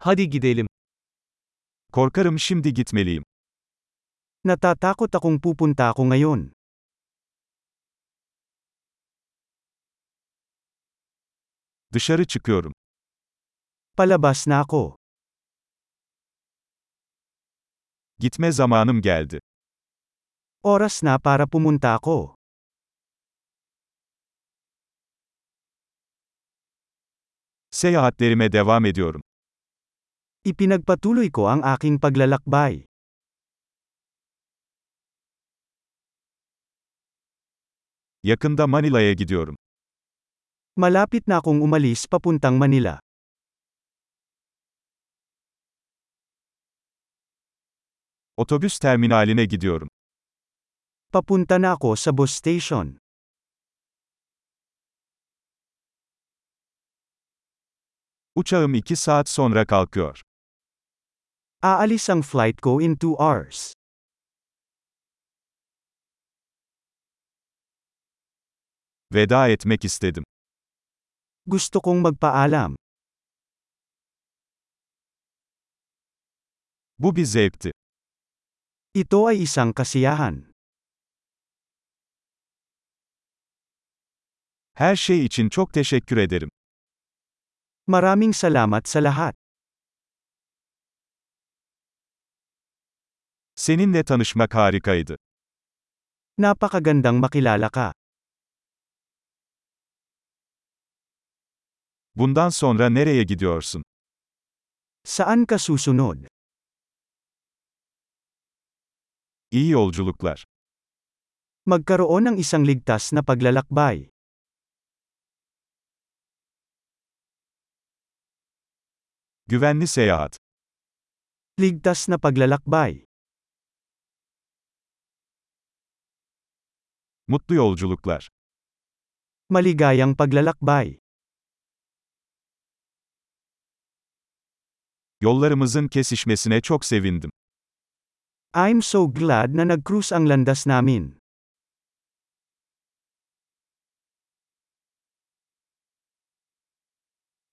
Hadi gidelim. Korkarım şimdi gitmeliyim. Natatakot akong pupunta ako ngayon. Dışarı çıkıyorum. Palabas na ako. Gitme zamanım geldi. Oras na para pumunta ako. Seyahatlerime devam ediyorum. Ipinagpatuloy ko ang aking paglalakbay. Yakında Manila'ya gidiyorum. Malapit na akong umalis papuntang Manila. Otobüs terminaline gidiyorum. Papunta na ako sa bus station. Uçağım 2 saat sonra kalkıyor. Aalis ang flight ko in 2 hours. Veda etmek istedim. Gusto kong magpaalam. Bu bir zevkti. Ito ay isang kasiyahan. Her şey için çok teşekkür ederim. Maraming salamat sa lahat. Seninle tanışmak harikaydı. Napakagandang makilala ka. Bundan sonra nereye gidiyorsun? Saan ka susunod? İyi yolculuklar. Magkaroon ng isang ligtas na paglalakbay. Güvenli seyahat. Ligtas na paglalakbay. Mutlu yolculuklar. Maligayang paglalakbay. Yollarımızın kesişmesine çok sevindim. I'm so glad na nag-cruise ang landas namin.